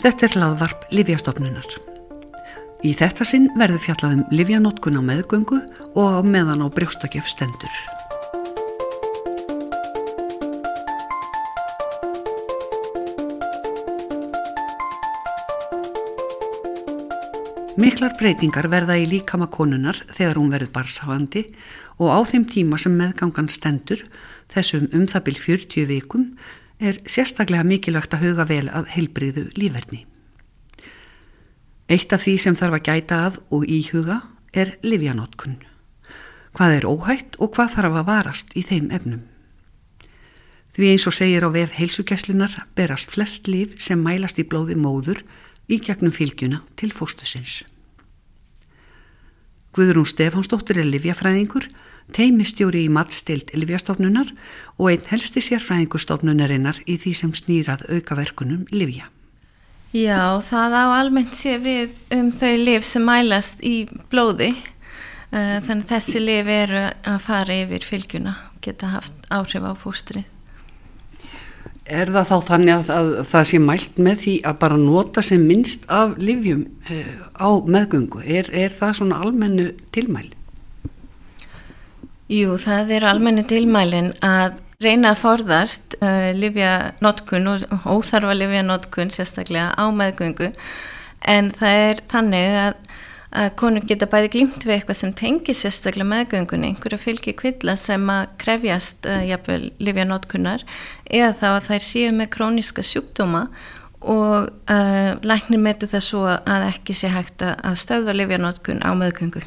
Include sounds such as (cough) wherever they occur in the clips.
Þetta er hlaðvarp Livjastofnunar. Í þetta sinn verður fjallað um livjanótkun á meðgöngu og á meðan á brjóstakjöf stendur. Miklar breytingar verða í líkama konunar þegar hún verður barsáhandi og á þeim tíma sem meðgangan stendur, þessum um það byrj 40 vikum, er sérstaklega mikilvægt að huga vel að heilbriðu lífverðni. Eitt af því sem þarf að gæta að og íhuga er livjanótkun. Hvað er óhætt og hvað þarf að varast í þeim efnum? Því eins og segir á vef heilsugjæslunar berast flest líf sem mælast í blóði móður í gegnum fylgjuna til fóstusins. Guðrún Stefánsdóttir er livjafræðingur, teimistjóri í matstild livjastofnunar og einn helsti sérfræðingur stofnunarinnar í því sem snýrað aukaverkunum livja. Já, það á almennt sé við um þau liv sem mælast í blóði, þannig að þessi liv eru að fara yfir fylgjuna, geta haft áhrif á fóstrið. Er það þá þannig að, að það sé mælt með því að bara nota sem minnst af livjum uh, á meðgöngu? Er, er það svona almennu tilmæli? Jú, það er almennu tilmælin að reyna að forðast uh, livjanotkun og óþarfa livjanotkun sérstaklega á meðgöngu en það er þannig að að konur geta bæði glimt við eitthvað sem tengir sérstaklega meðgöngunni, einhverja fylgi kvilla sem að krefjast uh, jafnvel livjanótkunnar eða þá að þær séu með króniska sjúkdóma og uh, læknir metu það svo að ekki sé hægt að stöðva livjanótkun á meðgöngu.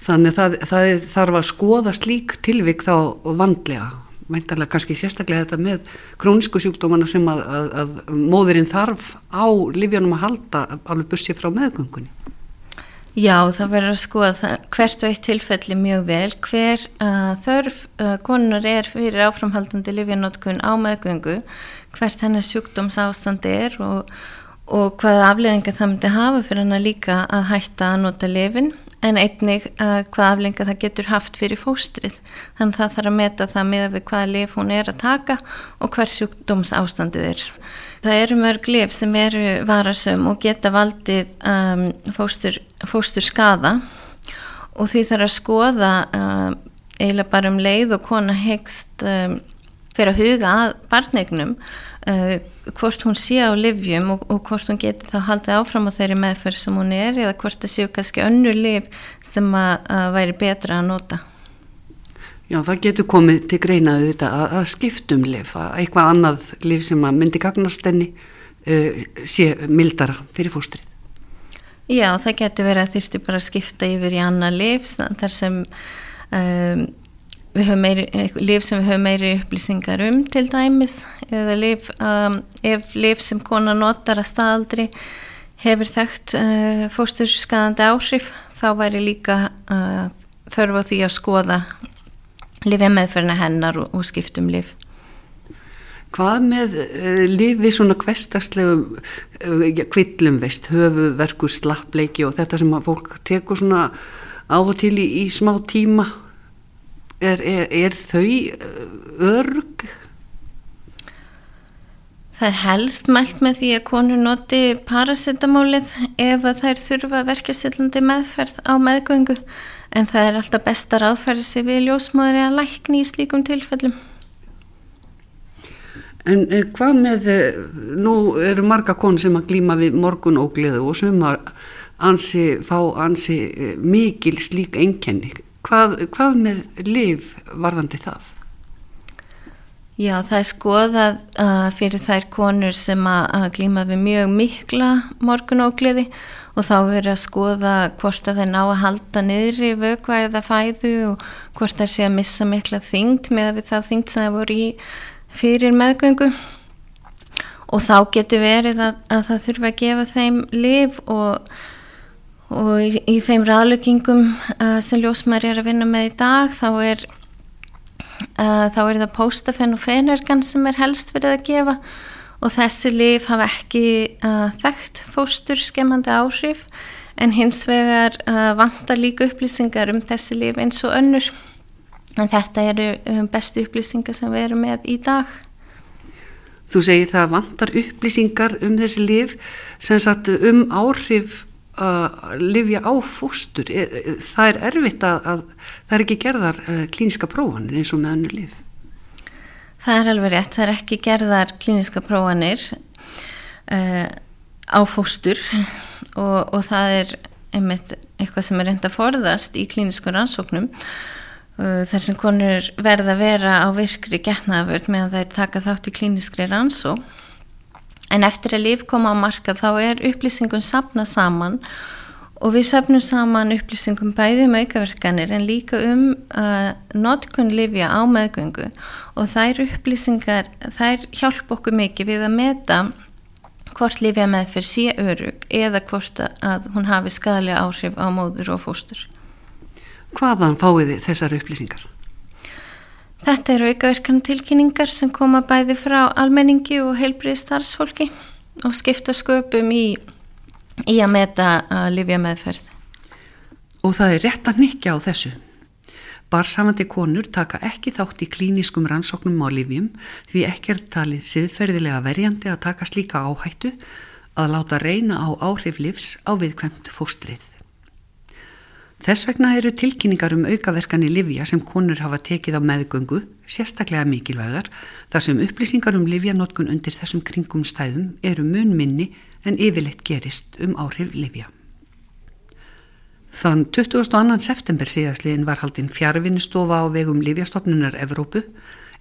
Þannig það, það þarf að skoða slík tilvik þá vandlega, meintalega kannski sérstaklega þetta með krónisku sjúkdómana sem að, að, að móðurinn þarf á livjanum að halda alveg bussi frá meðgöngunni. Já, það verður að skoða það, hvert og eitt tilfelli mjög vel, hver uh, þörf uh, konunar er fyrir áframhaldandi livjanótkun á meðgöngu, hvert hennar sjúkdómsástand er og, og hvaða afleðingar það myndi hafa fyrir hennar líka að hætta að nota lifin en einnig uh, hvað aflenga það getur haft fyrir fóstrið. Þannig að það þarf að meta það með við hvaða lif hún er að taka og hver sjúkdóms ástandið er. Það eru mörg lif sem eru varasum og geta valdið um, fóstur, fóstur skada og því þarf að skoða uh, eiginlega bara um leið og kona hegst um, fyrir að huga að barnegnum uh, hvort hún sé á livjum og, og hvort hún geti þá haldið áfram á þeirri meðferð sem hún er eða hvort það séu kannski önnu liv sem að, að væri betra að nota. Já, það getur komið til greinaðu þetta að, að skiptum liv, að eitthvað annað liv sem að myndi gagnast enni uh, sé mildara fyrir fóstrið. Já, það getur verið að þurfti bara að skipta yfir í annað liv þar sem um, við höfum meiri, lif sem við höfum meiri upplýsingar um til dæmis eða lif, um, ef lif sem kona notar að staðaldri hefur þekkt uh, fósturskaðandi áhrif þá væri líka uh, þörfa því að skoða lifja meðferna hennar og, og skiptum lif Hvað með uh, lifi svona kvestastlegu kvillum veist, höfuverkur, slappleiki og þetta sem að fólk tekur svona á og til í, í smá tíma er, er, er þau uh, örg? Það er helst mælt með því að konu noti paracetamólið ef að þær þurfa verkefstillandi meðferð á meðgöngu en það er alltaf besta ráðferði sig við ljósmáður eða lækni í slíkum tilfellum. En hvað með, eh, nú eru marga konu sem að glýma við morgunógliðu og sem að ansi, fá ansi eh, mikil slík einkenni. Hvað, hvað með liv varðandi það? Já, það er skoðað uh, fyrir þær konur sem að, að glýma við mjög mikla morgunógliði og þá verður að skoða hvort að þeir ná að halda niður í vögvæða fæðu og hvort það sé að missa mikla þyngd með að við þá þyngd sem það voru í fyrir meðgöngu og þá getur verið að, að það þurfa að gefa þeim liv og og í, í þeim ráðlökingum uh, sem ljósmæri er að vinna með í dag þá er uh, þá er það póstafen og fenergan sem er helst verið að gefa. Og þessi lif hafa ekki uh, þekkt fóstur skemmandi áhrif en hins vegar vantar líka upplýsingar um þessi lif eins og önnur. En þetta eru um, bestu upplýsingar sem við erum með í dag. Þú segir það vantar upplýsingar um þessi lif sem sagt um áhrif að lifja á fóstur. E, e, það er erfitt að, að það er ekki gerðar e, klíniska prófanir eins og með önnu lif. Það er alveg rétt, það er ekki gerðar klíniska prófanir uh, á fóstur (laughs) og, og það er einmitt eitthvað sem er reynda forðast í klínisku rannsóknum uh, þar sem konur verða að vera á virkri getnaðavörð meðan það er taka þátt í klíniskri rannsók en eftir að líf koma á marka þá er upplýsingum sapna saman og við sapnum saman upplýsingum bæði um aukaverkanir en líka um uh, notkun livja á meðgöngu og þær upplýsingar þær hjálp okkur mikið við að meta hvort lifja meðferð sé örug eða hvort að hún hafi skadalega áhrif á móður og fóstur. Hvaðan fáið þessar upplýsingar? Þetta eru aukaverkan tilkynningar sem koma bæði frá almenningi og heilbriði starfsfólki og skipta sköpum í, í að meta að lifja meðferð. Og það er rétt að nikja á þessu. Barsamandi konur taka ekki þátt í klíniskum rannsóknum á livjum því ekki er talið siðferðilega verjandi að taka slíka áhættu að láta reyna á áhrif livs á viðkvæmt fóstrið. Þess vegna eru tilkynningar um aukaverkan í livja sem konur hafa tekið á meðgöngu sérstaklega mikilvægar þar sem upplýsingar um livjanótkun undir þessum kringum stæðum eru mun minni en yfirleitt gerist um áhrif livja. Þann 22. september síðastliðin var haldinn fjárvinnistofa á vegum Lífjastofnunar Evrópu,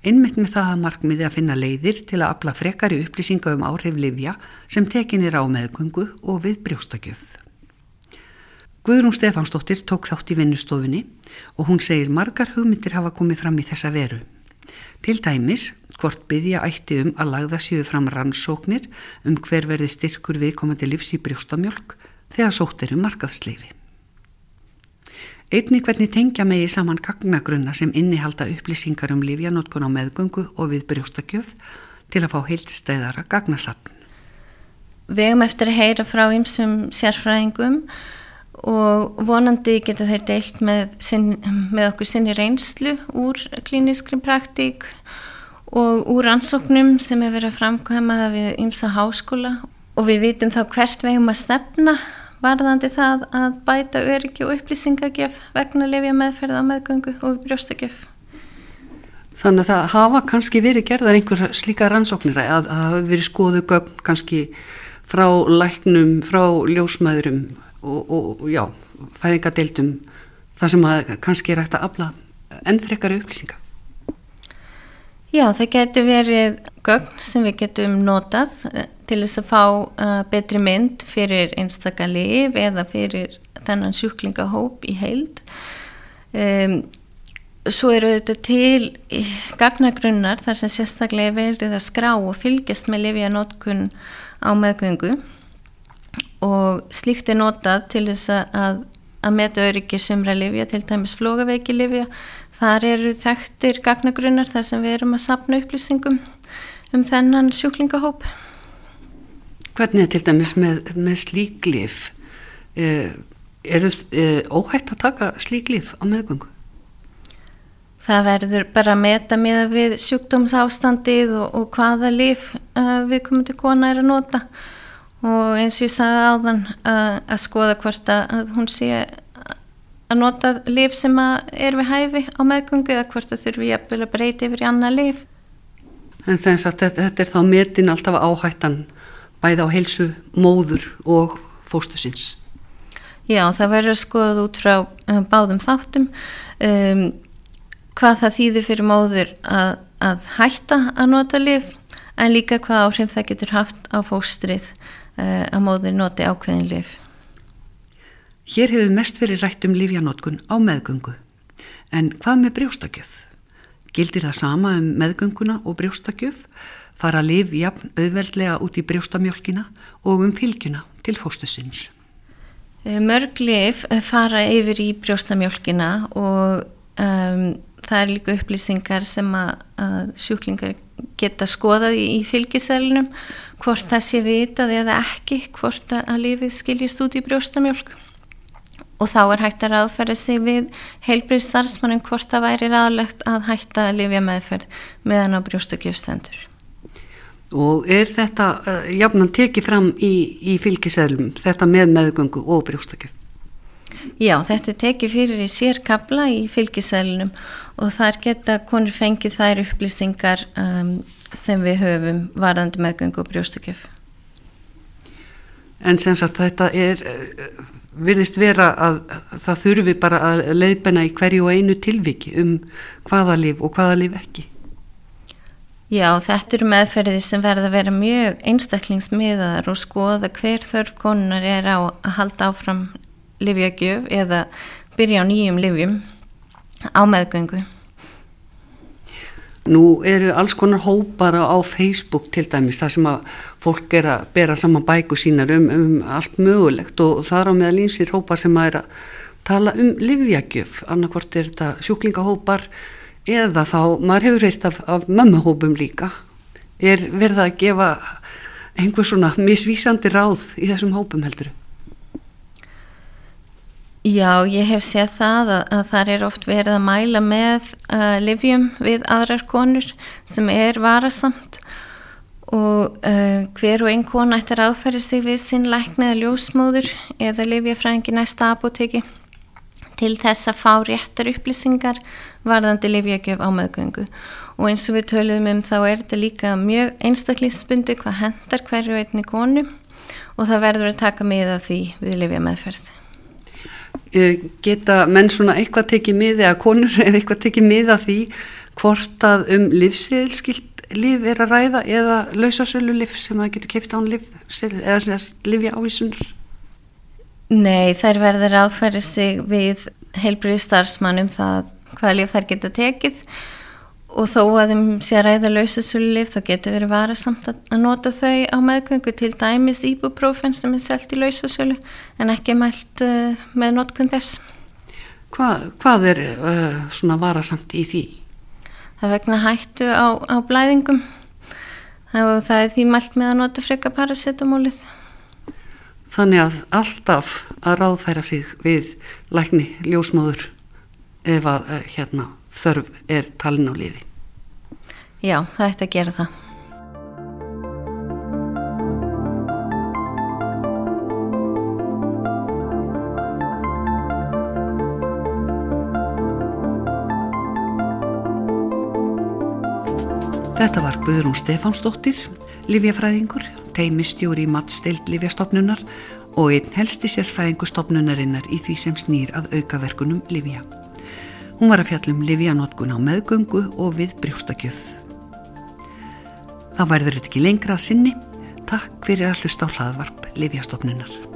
einmitt með það að markmiði að finna leiðir til að afla frekari upplýsinga um áhrif Lífja sem tekinir á meðgöngu og við brjóstakjöf. Guðrún Stefansdóttir tók þátt í vinnustofinni og hún segir margar hugmyndir hafa komið fram í þessa veru. Til dæmis, hvort byggja ætti um að lagða síðu fram rannsóknir um hver verði styrkur viðkomandi livs í brjóstamjölk þegar sótt eru markaðsleifi. Einni hvernig tengja megi saman gagnagrunna sem innihalda upplýsingar um lífjanótkun á meðgöngu og við brjóstakjöf til að fá heilstæðara gagnasapn. Við hefum eftir að heyra frá ymsum sérfræðingum og vonandi geta þeir deilt með, sinn, með okkur sinni reynslu úr klíniskri praktík og úr ansóknum sem er verið að framkvæma við ymsa háskóla og við vitum þá hvert við hefum að stefna varðandi það að bæta öryggi og upplýsingagjöf vegna lefja meðferð á meðgöngu og brjóstakjöf. Þannig að það hafa kannski verið gerðar einhver slíka rannsóknir að það hafi verið skoðu gögn kannski frá læknum, frá ljósmaðurum og, og, já, fæðingadeildum þar sem að kannski er hægt að afla ennfrekari upplýsinga. Já, það getur verið gögn sem við getum notað eh, til þess að fá uh, betri mynd fyrir einstakar liv eða fyrir þennan sjúklingahóp í heild. Um, svo eru þetta til gagnagrunnar þar sem sérstaklega verið að skrá og fylgjast með lifianótkun á meðgöngu og slíkt er notað til þess að, að meta öryggi sumra livja, til dæmis flógaveiki livja Þar eru þekktir gagnagrunnar þar sem við erum að sapna upplýsingum um þennan sjúklingahóp. Hvernig er til dæmis með, með slíklif? Er, er, er óhætt að taka slíklif á meðgöngu? Það verður bara að meta með við sjúkdómsástandið og, og hvaða lif uh, við komum til kona er að nota og eins og ég sagði áðan uh, að skoða hvort að hún sé að nota lif sem er við hæfi á meðgöngu eða hvort það þurfi að breyta yfir í annað lif. En þess að þetta, þetta er þá metin alltaf áhættan bæða á heilsu, móður og fóstusins. Já, það verður skoðað út frá um, báðum þáttum um, hvað það þýðir fyrir móður að, að hætta að nota lif en líka hvað áhrif það getur haft á fóstrið að móður noti ákveðin lif. Hér hefur mest verið rætt um lífjanótkun á meðgöngu. En hvað með brjóstakjöf? Gildir það sama um meðgönguna og brjóstakjöf? Fara liv jafn auðveldlega út í brjóstamjölkina og um fylgjuna til fóstusins? Eh, mörg liv fara yfir í brjóstamjölkina og um, það er líka upplýsingar sem að, að sjúklingar geta skoðað í, fylgiselnum hvort það sé vitað eða ekki hvort að lifið skiljast út í brjóstamjölk og þá er hægt að ráðferða sig við heilbrið starfsmannum hvort það væri ráðlegt að hætta að lifja meðferð meðan á brjóstakjöfstendur. Og er þetta uh, jafnan tekið fram í, í fylgiseðlum, þetta með meðgöngu og brjóstakjöf? Já, þetta tekið fyrir í sérkabla í fylgiseðlunum og þar geta konur fengið þær upplýsingar um, sem við höfum varðandi meðgöngu og brjóstakjöf. En sem sagt þetta er, uh, virðist vera að það þurfi bara að leiðbenna í hverju einu tilviki um hvaða líf og hvaða líf ekki? Já, þetta eru meðferðir sem verða að vera mjög einstaklingsmiðar og skoða hver þörf konunar er á að halda áfram livjagjöf eða byrja á nýjum livjum á meðgöngu. Nú eru alls konar hópar á Facebook til dæmis þar sem að fólk er að bera saman bæku sínar um, um allt mögulegt og það er á meðal einsir hópar sem að er að tala um livjagjöf, annarkvort er þetta sjúklingahópar, eða þá, maður hefur reyrt af, af mömmuhópum líka. Er verða að gefa einhver svona misvísandi ráð í þessum hópum heldur Já, ég hef séð það að, að það er oft verið að mæla með uh, livjum við aðrar konur sem er varasamt og uh, hver og einn kona ættir aðferði sig við sinn læknið ljósmóður eða livjafræðingi næsta apoteki til þess að fá réttar upplýsingar varðandi livjögjöf á meðgöngu og eins og við töluðum um þá er þetta líka mjög einstaklingsbundi hvað hendar hverju einni konu og það verður að taka miða því við livja meðferð. Eh, geta menn svona eitthvað tekið miði að konur (laughs) eða eitthvað tekið miða því hvort að um livsiðilskilt liv er að ræða eða lausasölu liv sem það getur keift án liv eða livja ávísunar? Nei, þær verður áfæri sig við heilbriði starfsmannum það hvaða lif þær geta tekið og þó að þeim sé að ræða lausasölulif þá getur verið varasamt að nota þau á meðgöngu til dæmis íbúprófen sem er selgt í lausasölu en ekki mælt uh, með notkun þess. Hva, hvað er uh, svona varasamt í því? Það vegna hættu á, á blæðingum og það er því mælt með að nota freka paracetamólið. Þannig að alltaf að ráðfæra sig við lækni ljósmóður ef að eh, hérna, þörf er talin á lifi. Já, það ætti að gera það. Þetta var Guðrún Stefánsdóttir, livjafræðingur, teimistjóri í matstild livjastofnunar og einn helsti sérfræðingustofnunarinnar í því sem snýr að aukaverkunum livja. Hún var að fjallum livjanótkun á meðgöngu og við brjóstakjöf. Þá værður þetta ekki lengra að sinni. Takk fyrir að hlusta á hlaðvarp livjastofnunar.